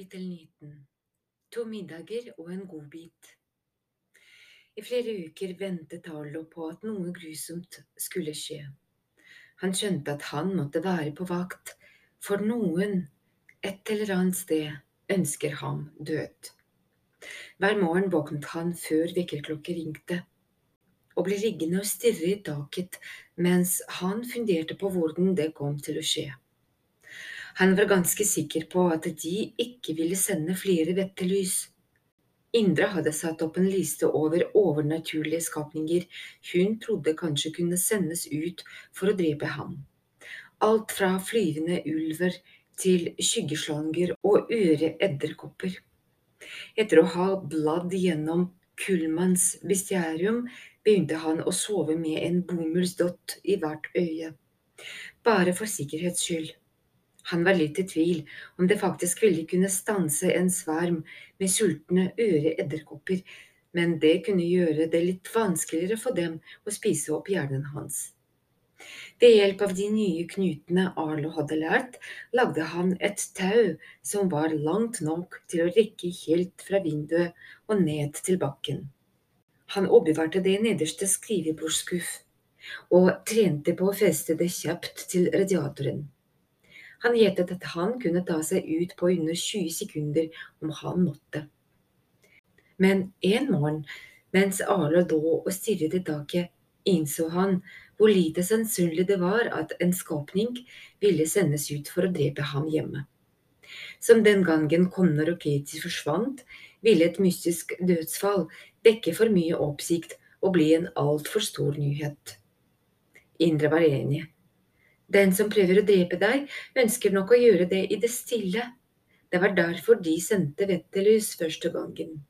Kapittel 19 To middager og en godbit I flere uker ventet Arlo på at noe grusomt skulle skje. Han skjønte at han måtte være på vakt, for noen et eller annet sted ønsker ham død. Hver morgen våknet han før vekkerklokken ringte, og ble liggende og stirre i taket mens han funderte på hvordan det kom til å skje. Han var ganske sikker på at de ikke ville sende flere vettelys. Indra hadde satt opp en liste over overnaturlige skapninger hun trodde kanskje kunne sendes ut for å drepe ham. Alt fra flyvende ulver til skyggeslanger og øreedderkopper. Etter å ha bladd gjennom Kullmanns bestiarium begynte han å sove med en bomullsdott i hvert øye, bare for sikkerhets skyld. Han var litt i tvil om det faktisk ville kunne stanse en sverm med sultne øreedderkopper, men det kunne gjøre det litt vanskeligere for dem å spise opp hjernen hans. Ved hjelp av de nye knutene Arlo hadde lært, lagde han et tau som var langt nok til å rekke helt fra vinduet og ned til bakken. Han oppbevarte det nederste skrivebordsskuff og trente på å feste det kjapt til radiatoren. Han gjettet at han kunne ta seg ut på under 20 sekunder om han måtte. Men en morgen, mens Arlo lå og stirret i taket, innså han hvor lite sannsynlig det var at en skapning ville sendes ut for å drepe ham hjemme. Som den gangen Connor og Katie forsvant, ville et mystisk dødsfall vekke for mye oppsikt og bli en altfor stor nyhet. Indre var enig. Den som prøver å drepe deg, ønsker nok å gjøre det i det stille. Det var derfor de sendte Vettelys første gangen.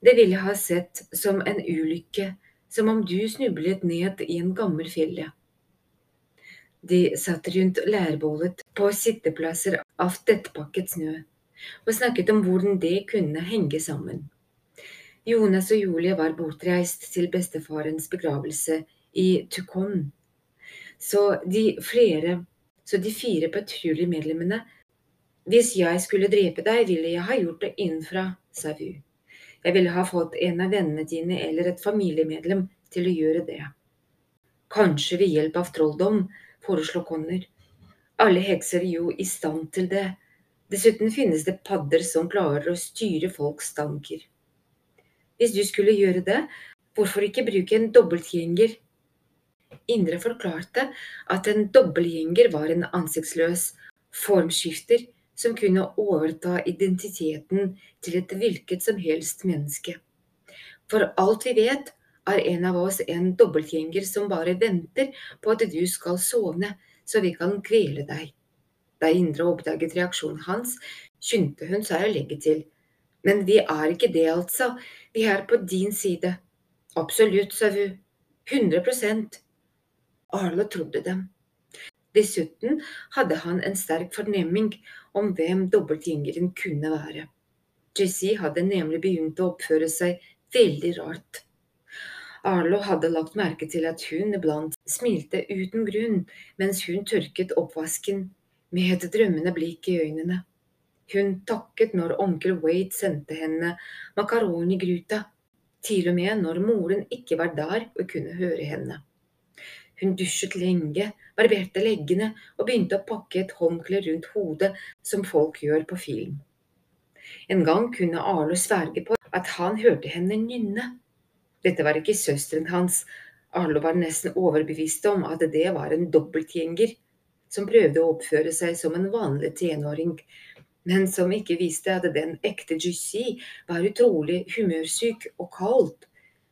Det ville ha sett som en ulykke, som om du snublet ned i en gammel felle. De satt rundt leirbålet på sitteplasser av tettpakket snø, og snakket om hvordan det kunne henge sammen. Jonas og Julie var bortreist til bestefarens begravelse i Tukon så de, flere, så de fire patruljemedlemmene Hvis jeg skulle drepe deg, ville jeg ha gjort det innenfra, sa Vu. Jeg ville ha fått en av vennene dine eller et familiemedlem til å gjøre det. Kanskje ved hjelp av trolldom, foreslo Connor. Alle hekser er jo i stand til det. Dessuten finnes det padder som klarer å styre folks tanker. Hvis du skulle gjøre det, hvorfor ikke bruke en dobbeltgjenger Indre forklarte at en dobbeltgjenger var en ansiktsløs formskifter som kunne overta identiteten til et hvilket som helst menneske. For alt vi vet, er en av oss en dobbeltgjenger som bare venter på at du skal sovne, så vi kan kvele deg. Da Indre oppdaget reaksjonen hans, skyndte hun seg å legge til. Men vi er ikke det, altså. Vi er på din side. Absolutt, sa hun. 100 Arlo trodde dem. Dessuten hadde han en sterk fornemming om hvem dobbeltgjengeren kunne være. Jessie hadde nemlig begynt å oppføre seg veldig rart. Arlo hadde lagt merke til at hun iblant smilte uten grunn mens hun tørket oppvasken med et drømmende blikk i øynene. Hun takket når onkel Wade sendte henne makaronigruta, til og med når moren ikke var der og kunne høre henne. Hun dusjet lenge, barberte leggene og begynte å pakke et håndkle rundt hodet, som folk gjør på film. En gang kunne Arlo sverge på at han hørte henne nynne. Dette var ikke søsteren hans, Arlo var nesten overbevist om at det var en dobbeltgjenger som prøvde å oppføre seg som en vanlig tenåring, men som ikke visste at den ekte Jussi var utrolig humørsyk og kaldt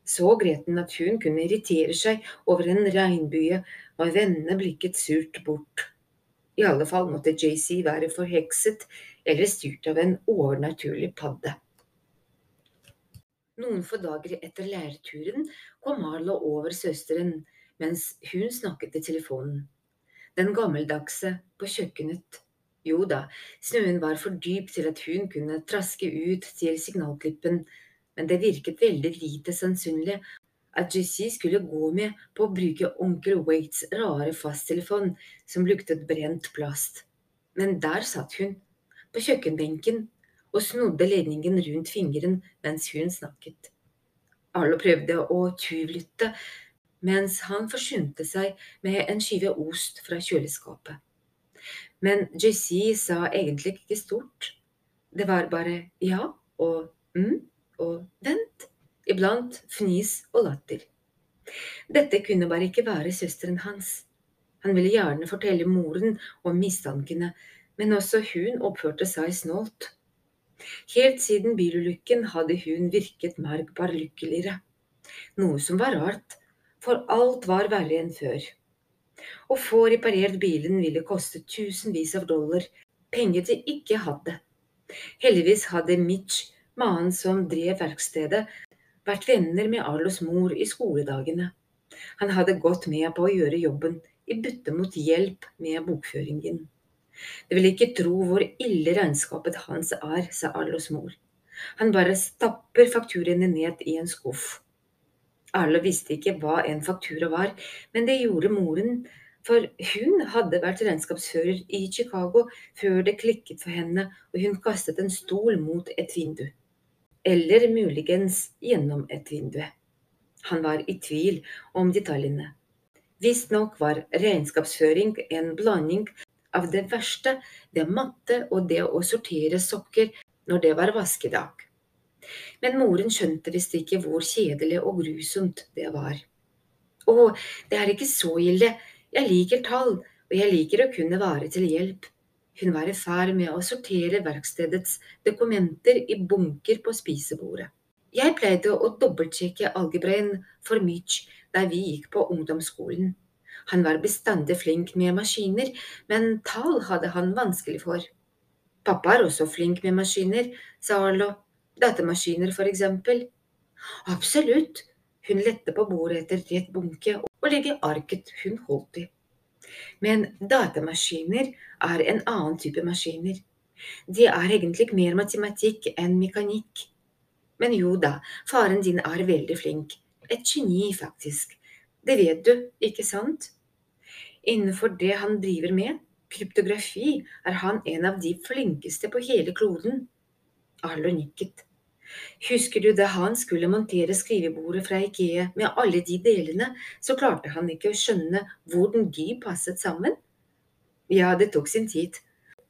så gretten at hun kunne irritere seg over en regnbue og vende blikket surt bort. I alle fall måtte JC være forhekset eller styrt av en overnaturlig padde. Noen få dager etter lærturen kom Marlo over søsteren mens hun snakket i telefonen. Den gammeldagse på kjøkkenet. Jo da, snøen var for dyp til at hun kunne traske ut til signalklippen men det virket veldig lite sannsynlig at Jesse skulle gå med på å bruke onkel Waits rare fasttelefon som luktet brent plast. Men der satt hun, på kjøkkenbenken og snodde ledningen rundt fingeren mens hun snakket. Arlo prøvde å tjuvlytte, mens han forsynte seg med en skive ost fra kjøleskapet. Men JC sa egentlig ikke stort. Det var bare ja og mm og vent, iblant fnis og latter. Dette kunne bare ikke være søsteren hans. Han ville gjerne fortelle moren om mistankene, men også hun oppførte seg snålt. Helt siden bilulykken hadde hun virket merkbar lykkeligere, noe som var rart, for alt var verre enn før. Å få reparert bilen ville koste tusenvis av dollar, penger de ikke hadde. Heldigvis hadde Mitch, mannen som drev verkstedet, vært venner med Arlos mor i skoledagene. Han hadde gått med på å gjøre jobben i bytte mot hjelp med bokføringen. Du vil ikke tro hvor ille regnskapet hans er, sa Arlos mor. Han bare stapper fakturaene ned i en skuff. Arlo visste ikke hva en faktura var, men det gjorde moren, for hun hadde vært regnskapsfører i Chicago før det klikket for henne og hun kastet en stol mot et vindu. Eller muligens gjennom et vindu. Han var i tvil om detaljene. Visstnok var regnskapsføring en blanding av det verste det matte og det å sortere sokker når det var vaskedag. Men moren skjønte visst ikke hvor kjedelig og grusomt det var. Å, det er ikke så ille, jeg liker tall, og jeg liker å kunne være til hjelp. Hun var i ferd med å sortere verkstedets dokumenter i bunker på spisebordet. Jeg pleide å dobbeltsjekke algebraen for Mitch da vi gikk på ungdomsskolen. Han var bestandig flink med maskiner, men tall hadde han vanskelig for. Pappa er også flink med maskiner, sa Arlo. Datamaskiner, for eksempel. Absolutt. Hun lette på bordet etter rett bunke og legge arket hun holdt i. Men datamaskiner er en annen type maskiner. De er egentlig mer matematikk enn mekanikk. Men jo da, faren din er veldig flink. Et geni, faktisk. Det vet du, ikke sant? Innenfor det han driver med, kryptografi, er han en av de flinkeste på hele kloden. Arlo nikket. Husker du da han skulle montere skrivebordet fra Ikea med alle de delene, så klarte han ikke å skjønne hvordan de passet sammen? Ja, det tok sin tid,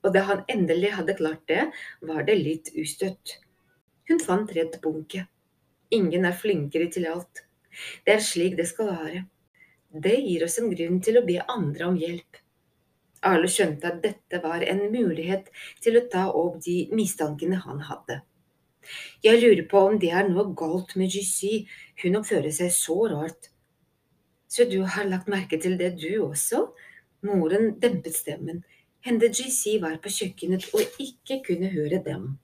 og da han endelig hadde klart det, var det litt ustøtt. Hun fant redd bunke. Ingen er flinkere til alt. Det er slik det skal være. Det gir oss en grunn til å be andre om hjelp. Arle skjønte at dette var en mulighet til å ta opp de mistankene han hadde. Jeg lurer på om det er noe galt med GC, hun oppfører seg så rart. Så du har lagt merke til det du også? Moren dempet stemmen. Hende GC var på kjøkkenet og ikke kunne høre dem.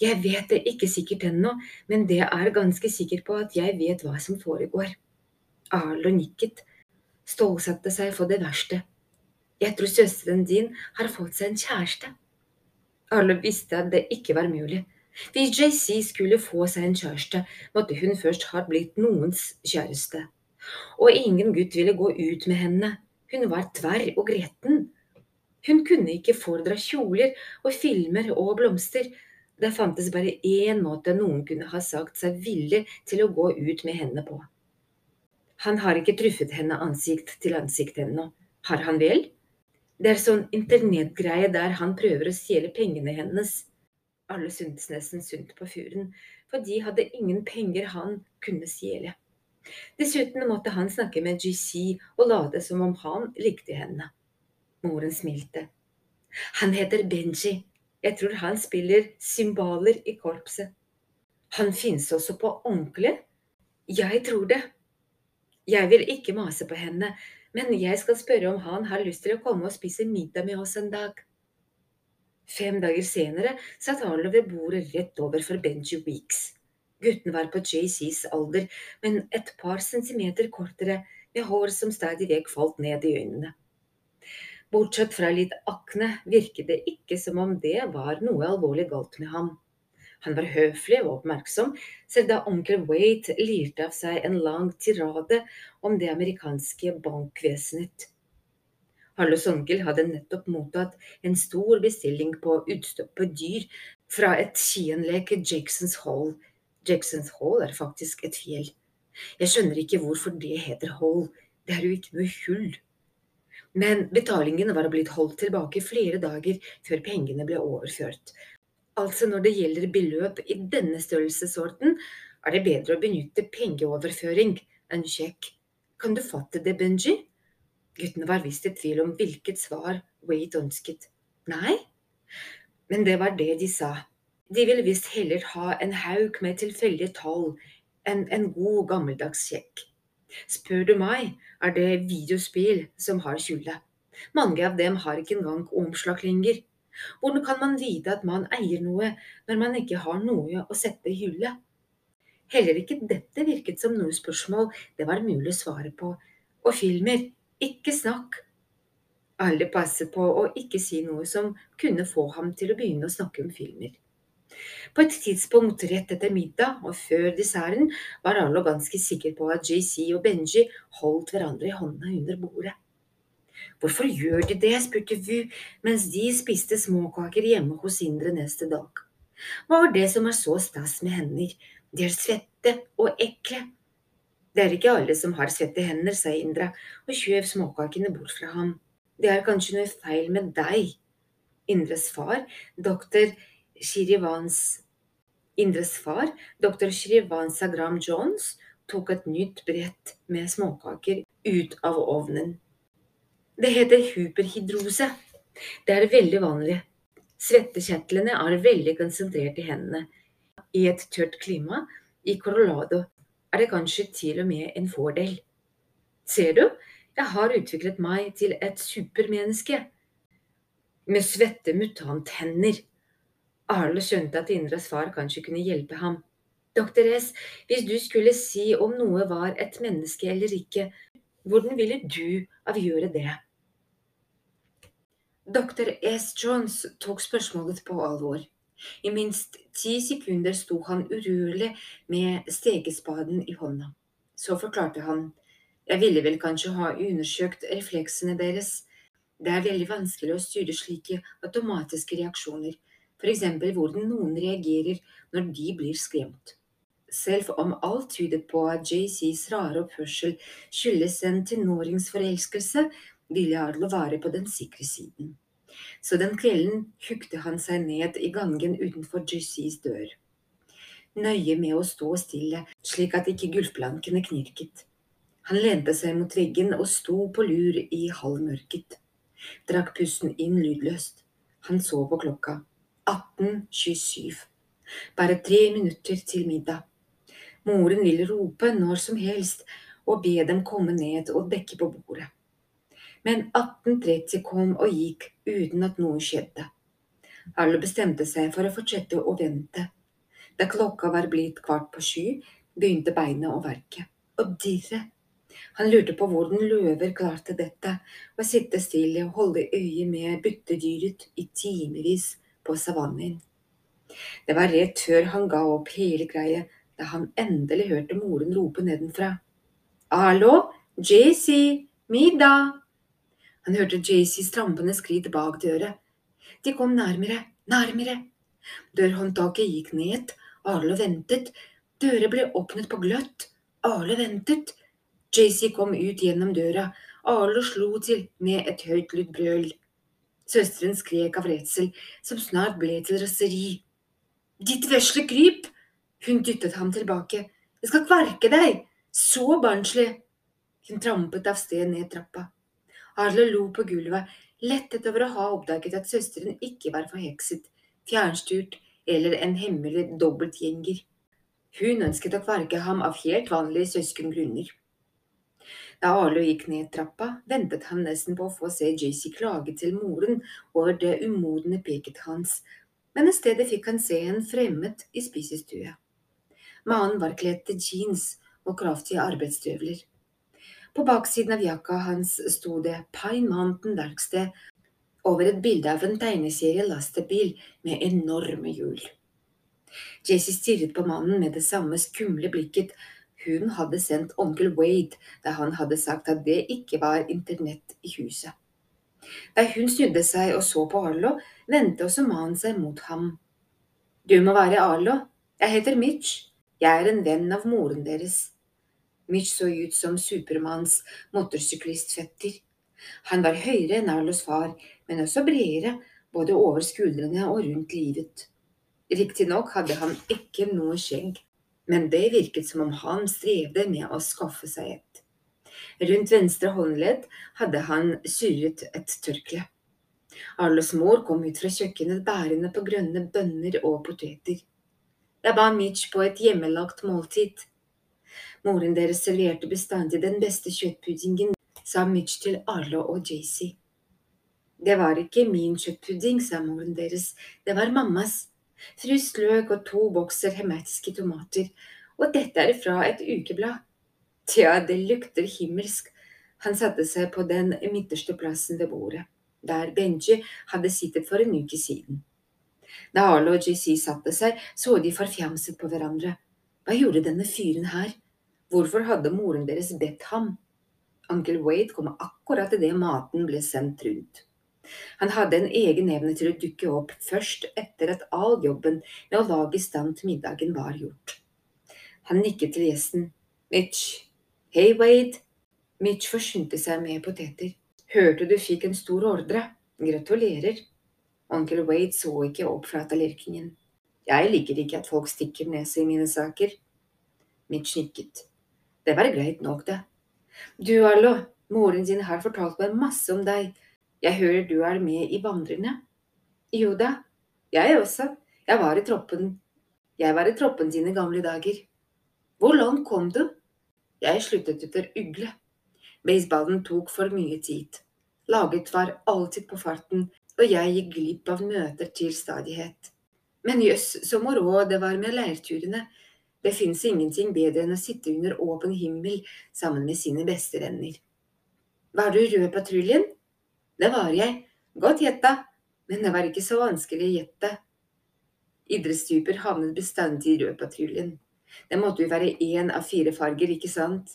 Jeg vet det ikke sikkert ennå, men det er ganske sikker på at jeg vet hva som foregår. Arlo nikket, stålsatte seg for det verste. Jeg tror søsteren din har fått seg en kjæreste. Arlo visste at det ikke var mulig. Hvis JC skulle få seg en kjæreste, måtte hun først ha blitt noens kjæreste. Og ingen gutt ville gå ut med henne. Hun var tverr og gretten. Hun kunne ikke fordra kjoler og filmer og blomster. Det fantes bare én måte noen kunne ha sagt seg villig til å gå ut med henne på. Han har ikke truffet henne ansikt til ansikt ennå, har han vel? Det er sånn internettgreie der han prøver å stjele pengene hennes. Alle syntes nesten sunt på fyren, for de hadde ingen penger han kunne stjele. Dessuten måtte han snakke med GC og late som om han likte henne. Moren smilte. Han heter Benji. Jeg tror han spiller cymbaler i korpset. Han finnes også på ordentlig? Jeg tror det. Jeg vil ikke mase på henne, men jeg skal spørre om han har lyst til å komme og spise middag med oss en dag. Fem dager senere satt Harlow ved bordet rett over for Benji Weeks. Gutten var på JCs alder, men et par centimeter kortere, med hår som stadig vekk falt ned i øynene. Bortsett fra litt akne virket det ikke som om det var noe alvorlig galt med ham. Han var høflig og oppmerksom, selv da onkel Wade lirte av seg en lang tirade om det amerikanske bankvesenet. Harlos onkel hadde nettopp mottatt en stor bestilling på utstoppet dyr fra et skianlegg i Jacksons Hall. Jacksons Hall er faktisk et fjell. Jeg skjønner ikke hvorfor det heter Hall, det er jo ikke noe hull. Men betalingen var blitt holdt tilbake flere dager før pengene ble overført. Altså når det gjelder beløp i denne størrelsesorden, er det bedre å benytte pengeoverføring enn sjekk. Kan du fatte det, Benji? Guttene var visst i tvil om hvilket svar Wade ønsket. Nei, men det var det de sa. De ville visst heller ha en haug med tilfeldige tall enn en god, gammeldags sjekk. Spør du meg, er det videospill som har skylda. Mange av dem har ikke engang omslag lenger. Hvordan kan man vite at man eier noe når man ikke har noe å sette i hylla? Heller ikke dette virket som noe spørsmål det var mulig å svare på. Og filmer, ikke snakk. Alle passer på å ikke si noe som kunne få ham til å begynne å snakke om filmer. På et tidspunkt rett etter middag og før desserten var Arlo ganske sikker på at JC og Benji holdt hverandre i hånda under bordet. Hvorfor gjør de det, spurte Vu mens de spiste småkaker hjemme hos Indre neste dag. Hva var det som var så stas med hender, de er svette og ekle. Det er ikke alle som har svette hender, sa Indra og skjøv småkakene bort fra ham. Det er kanskje noe feil med deg. Indres far, doktor Shirivans Indres far, doktor Shirivansa Sagram Jones, tok et nytt brett med småkaker ut av ovnen. Det heter hyperhidrose. Det er veldig vanlig. Svettekjertlene er veldig konsentrert i hendene. I et tørt klima i Colorado er det kanskje til og med en fordel. Ser du, jeg har utviklet meg til et supermenneske. Med svette mutanthender. Arle skjønte at Indras far kanskje kunne hjelpe ham. Doktor S, hvis du skulle si om noe var et menneske eller ikke, hvordan ville du avgjøre det? Doktor S. Jones tok spørsmålet på alvor. I minst ti sekunder sto han urolig med stekespaden i hånda. Så forklarte han, jeg ville vel kanskje ha undersøkt refleksene deres. Det er veldig vanskelig å styre slike automatiske reaksjoner, f.eks. hvordan noen reagerer når de blir skremt. Selv om alt tydet på at JCs rare oppførsel skyldes en tenåringsforelskelse, ville Arlo være på den sikre siden så den kvelden hukte han seg ned i gangen utenfor Jussies dør. Nøye med å stå stille, slik at ikke gulvplankene knirket. Han lente seg mot veggen og sto på lur i halvmørket. Drakk pusten inn lydløst. Han så på klokka. 18.27. Bare tre minutter til middag. Moren ville rope når som helst og be dem komme ned og dekke på bordet. Men 1830 kom og gikk uten at noe skjedde. Alle bestemte seg for å fortsette å vente. Da klokka var blitt kvart på sju, begynte beinet å verke, og dirre. Han lurte på hvordan løver klarte dette, å sitte stille og holde øye med byttedyret i timevis på savannen. Det var rett før han ga opp hele greia, da han endelig hørte moren rope nedenfra. Hallo, JC, middag! Han hørte Jaycees trampende skritt bak døra. De kom nærmere, nærmere. Dørhåndtaket gikk ned, Arle ventet. Døra ble åpnet på gløtt. Arle ventet. Jaycee kom ut gjennom døra. Arle slo til med et høytlydt brøl. Søsteren skrek av redsel, som snart ble til raseri. Ditt vesle kryp! Hun dyttet ham tilbake. Jeg skal kverke deg! Så barnslig! Hun trampet av sted ned trappa. Arle lo på gulvet, lettet over å ha oppdaget at søsteren ikke var forhekset, fjernstyrt eller en hemmelig dobbeltgjenger. Hun ønsket å kverke ham av helt vanlige søskengrunner. Da Arlo gikk ned trappa, ventet han nesten på å få se JC klage til moren over det umodne peket hans, men i stedet fikk han se en fremmed i spisestua. Mannen var kledd til jeans og kraftige arbeidsstøvler. På baksiden av jakka hans sto det Pine Mountain Verksted over et bilde av en tegneserielastebil med enorme hjul. Jesse stirret på mannen med det samme skumle blikket hun hadde sendt onkel Wade da han hadde sagt at det ikke var internett i huset. Da hun snudde seg og så på Arlo, vendte også mannen seg mot ham. Du må være Arlo. Jeg heter Mitch. Jeg er en venn av moren deres. Mitch så ut som Supermanns motorsyklistfetter. Han var høyere enn Arlos far, men også bredere, både over skuldrene og rundt livet. Riktignok hadde han ikke noe skjegg, men det virket som om han strevde med å skaffe seg et. Rundt venstre håndledd hadde han syret et tørkle. Arlos mor kom ut fra kjøkkenet bærende på grønne bønner og poteter. Jeg ba Mitch på et hjemmelagt måltid. Moren deres serverte bestandig den beste kjøttpuddingen, sa Mitch til Arlo og Jaycee. Det var ikke min kjøttpudding, sa moren deres, det var mammas fryst løk og to bokser hematiske tomater, og dette er fra et ukeblad. Tja, det lukter himmelsk. Han satte seg på den midterste plassen ved bordet, der Benji hadde sittet for en uke siden. Da Arlo og JC satte seg, så de forfjamset på hverandre. Hva gjorde denne fyren her? Hvorfor hadde moren deres bedt ham? Onkel Wade kom akkurat idet maten ble sendt rundt. Han hadde en egen evne til å dukke opp først etter at all jobben med å lage i stand til middagen var gjort. Han nikket til gjesten. Mitch. Hei, Wade. Mitch forsynte seg med poteter. Hørte du fikk en stor ordre. Gratulerer. Onkel Wade så ikke opp fra tallerkenen. Jeg liker ikke at folk stikker nese i mine saker. Mitch nikket. Det var greit nok, det. Du, Arlo, moren din har fortalt meg masse om deg. Jeg hører du er med i Vandrerne. Jo da, jeg også. Jeg var i troppen. Jeg var i troppen dine gamle dager. Hvor langt kom du? Jeg sluttet etter ugle. Baseballen tok for mye tid. Laget var alltid på farten, og jeg gikk glipp av møter til stadighet. Men jøss, så moro det var med leirturene. Det fins ingenting bedre enn å sitte under åpen himmel sammen med sine beste venner. Var du i Rødpatruljen? Det var jeg. Godt gjetta. Men det var ikke så vanskelig å gjette. Idrettstyper havnet bestandig i Rød patruljen. Det måtte jo være én av fire farger, ikke sant?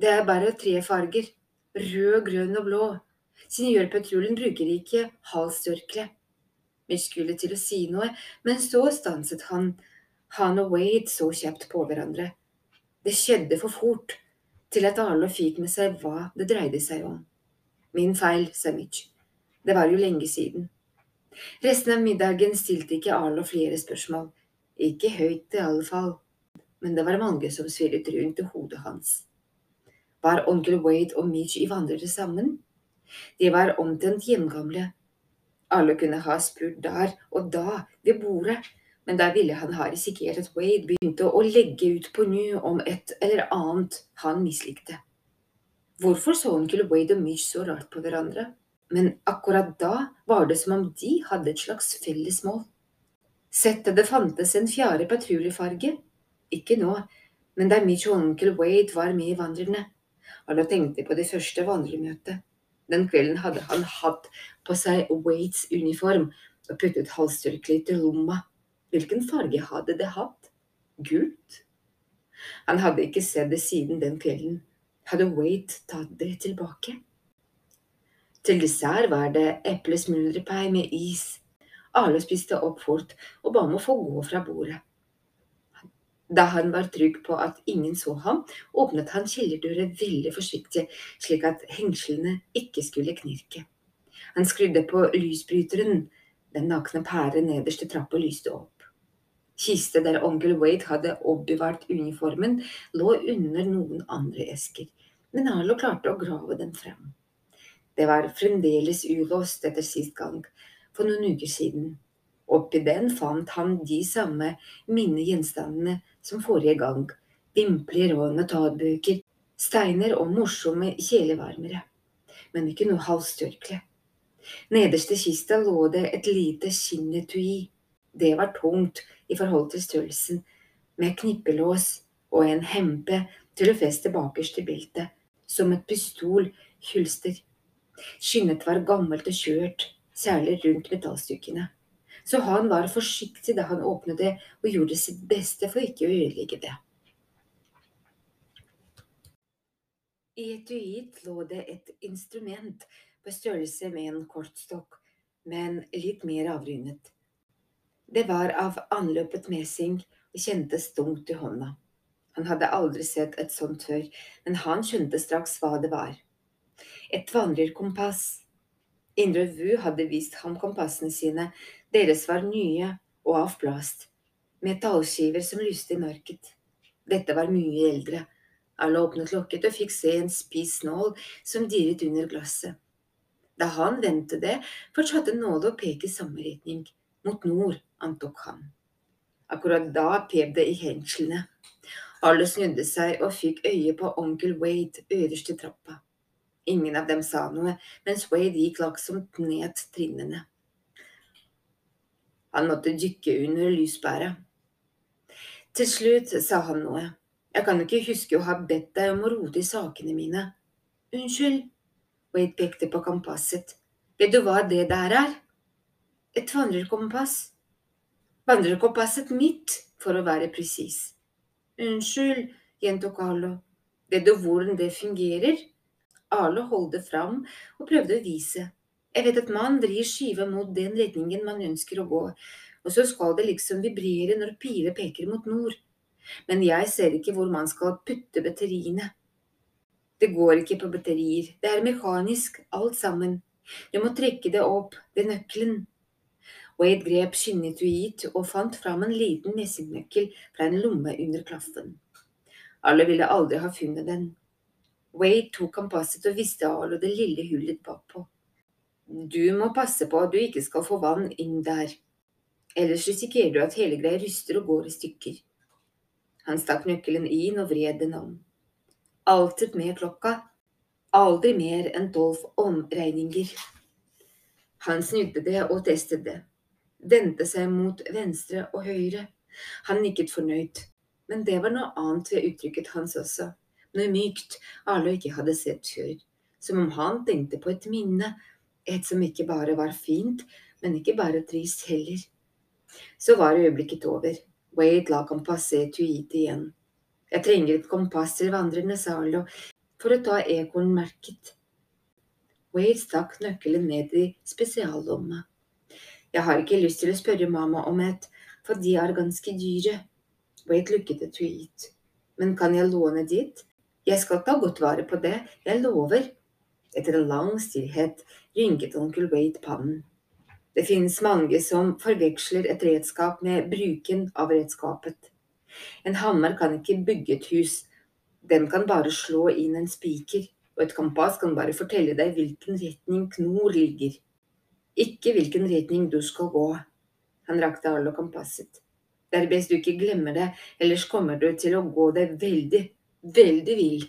Det er bare tre farger. Rød, grønn og blå. Seniorpatruljen bruker ikke halstørkle. Vi skulle til å si noe, men så stanset han. Han og Wade så kjapt på hverandre. Det skjedde for fort til at alle fikk med seg hva det dreide seg om. Min feil, sa Mitch. Det var jo lenge siden. Resten av middagen stilte ikke Arlo flere spørsmål. Ikke høyt, i alle fall. Men det var mange som svirret rundt i hodet hans. Var onkel Wade og Mitch i vandrere sammen? De var omtrent hjemgamle. Alle kunne ha spurt der og da, ved bordet, men der ville han ha risikert at Wade begynte å legge ut på ny om et eller annet han mislikte. Hvorfor så onkel Wade og Mish så rart på hverandre? Men akkurat da var det som om de hadde et slags felles mål. Sett det fantes en fjerde patruljefarge? Ikke nå, men der Mitch og onkel Wade var med i Vandrerne. Alle tenkte på det første vandremøtet. Den kvelden hadde han hatt på seg Waits uniform og puttet halstørkleet i lomma. Hvilken farge hadde det hatt? Gult? Han hadde ikke sett det siden den kvelden hadde Wait tatt det tilbake. Til dessert var det eplesmuldrepai med is. Alle spiste opp fort og ba om å få gå fra bordet. Da han var trygg på at ingen så ham, åpnet han kjellerdøra veldig forsiktig, slik at hengslene ikke skulle knirke. Han skrudde på lysbryteren. Den nakne pære nederst i trappa lyste opp. Kiste der onkel Wade hadde oppbevart uniformen, lå under noen andre esker, men Arlo klarte å grave den frem. Det var fremdeles ulåst etter sist gang, for noen uker siden. Oppi den fant han de samme minnegjenstandene som forrige gang, vimpler og notatbøker, steiner og morsomme kjelevarmere, men ikke noe halstørkle. Nederst i kista lå det et lite skinnetui. Det var tungt, i forhold til størrelsen, med knippelås og en hempe til å feste bakerst i beltet, som et pistolhylster. Skinnet var gammelt og kjørt, særlig rundt metallstykkene, så han var forsiktig da han åpnet det og gjorde sitt beste for ikke å ødelegge det. I etuiet lå det et instrument på størrelse med en kortstokk, men litt mer avrundet. Det var av anløpet mesing og kjentes tungt i hånda. Han hadde aldri sett et sånt før, men han skjønte straks hva det var. Et vandrerkompass. Indre Vu hadde vist ham kompassene sine, deres var nye og av plast, metallskiver som lyste i mørket. Dette var mye eldre. Alle åpnet lokket og fikk se en spiss nål som dirret under glasset. Da han vendte det, fortsatte nåde å peke i samme retning, mot nord, antok han. Akkurat da pep det i hengslene. Alle snudde seg og fikk øye på onkel Wade øverst i trappa. Ingen av dem sa noe, mens Wade gikk laksomt ned trinnene. Han måtte dykke under lyspæret. Til slutt sa han noe. Jeg kan ikke huske å ha bedt deg om å rote i sakene mine. Unnskyld, Wade pekte på kompasset. Vet du hva det der er? Et vandrerkompass. Vandrerkompasset mitt, for å være presis. Unnskyld, gjentok Arlo. Vet du hvordan det fungerer? Arlo holdt det fram og prøvde å vise. Jeg vet at man vrir skiva mot den retningen man ønsker å gå, og så skal det liksom vibrere når piler peker mot nord. Men jeg ser ikke hvor man skal putte batteriene. Det går ikke på batterier, det er mekanisk, alt sammen. Du må trekke det opp ved nøkkelen. Wade grep skinnetuiet og fant fram en liten messingnøkkel fra en lomme under klaffen. Alle ville aldri ha funnet den. Wade tok kompasset og visste Arlo det lille hullet bakpå. Du må passe på at du ikke skal få vann inn der. Ellers risikerer du at hele greia ryster og går i stykker. Han stakk nøkkelen inn og vred den om. Alltid med klokka. Aldri mer enn tolv omregninger. Han snudde det og testet det. Vendte seg mot venstre og høyre. Han nikket fornøyd. Men det var noe annet ved uttrykket hans også. Noe mykt alle ikke hadde sett før. Som om han tenkte på et minne et som ikke bare var fint, men ikke bare trist heller. Så var øyeblikket over. Wade la kompasset tuite igjen. Jeg trenger et kompass til vandrende, Zalo for å ta ekornmerket. Wade stakk nøkkelen ned i spesiallomma. Jeg har ikke lyst til å spørre mamma om et, for de er ganske dyre. Wade lukket etuiet. Men kan jeg låne ditt? Jeg skal ta godt vare på det, jeg lover. Etter en lang stillhet rynket onkel Wade pannen. Det finnes mange som forveksler et redskap med bruken av redskapet. En hammer kan ikke bygge et hus, den kan bare slå inn en spiker, og et kompass kan bare fortelle deg hvilken retning knor ligger. Ikke hvilken retning du skal gå. Han rakte Arlo kompasset. Det er best du ikke glemmer det, ellers kommer du til å gå deg veldig, veldig vill.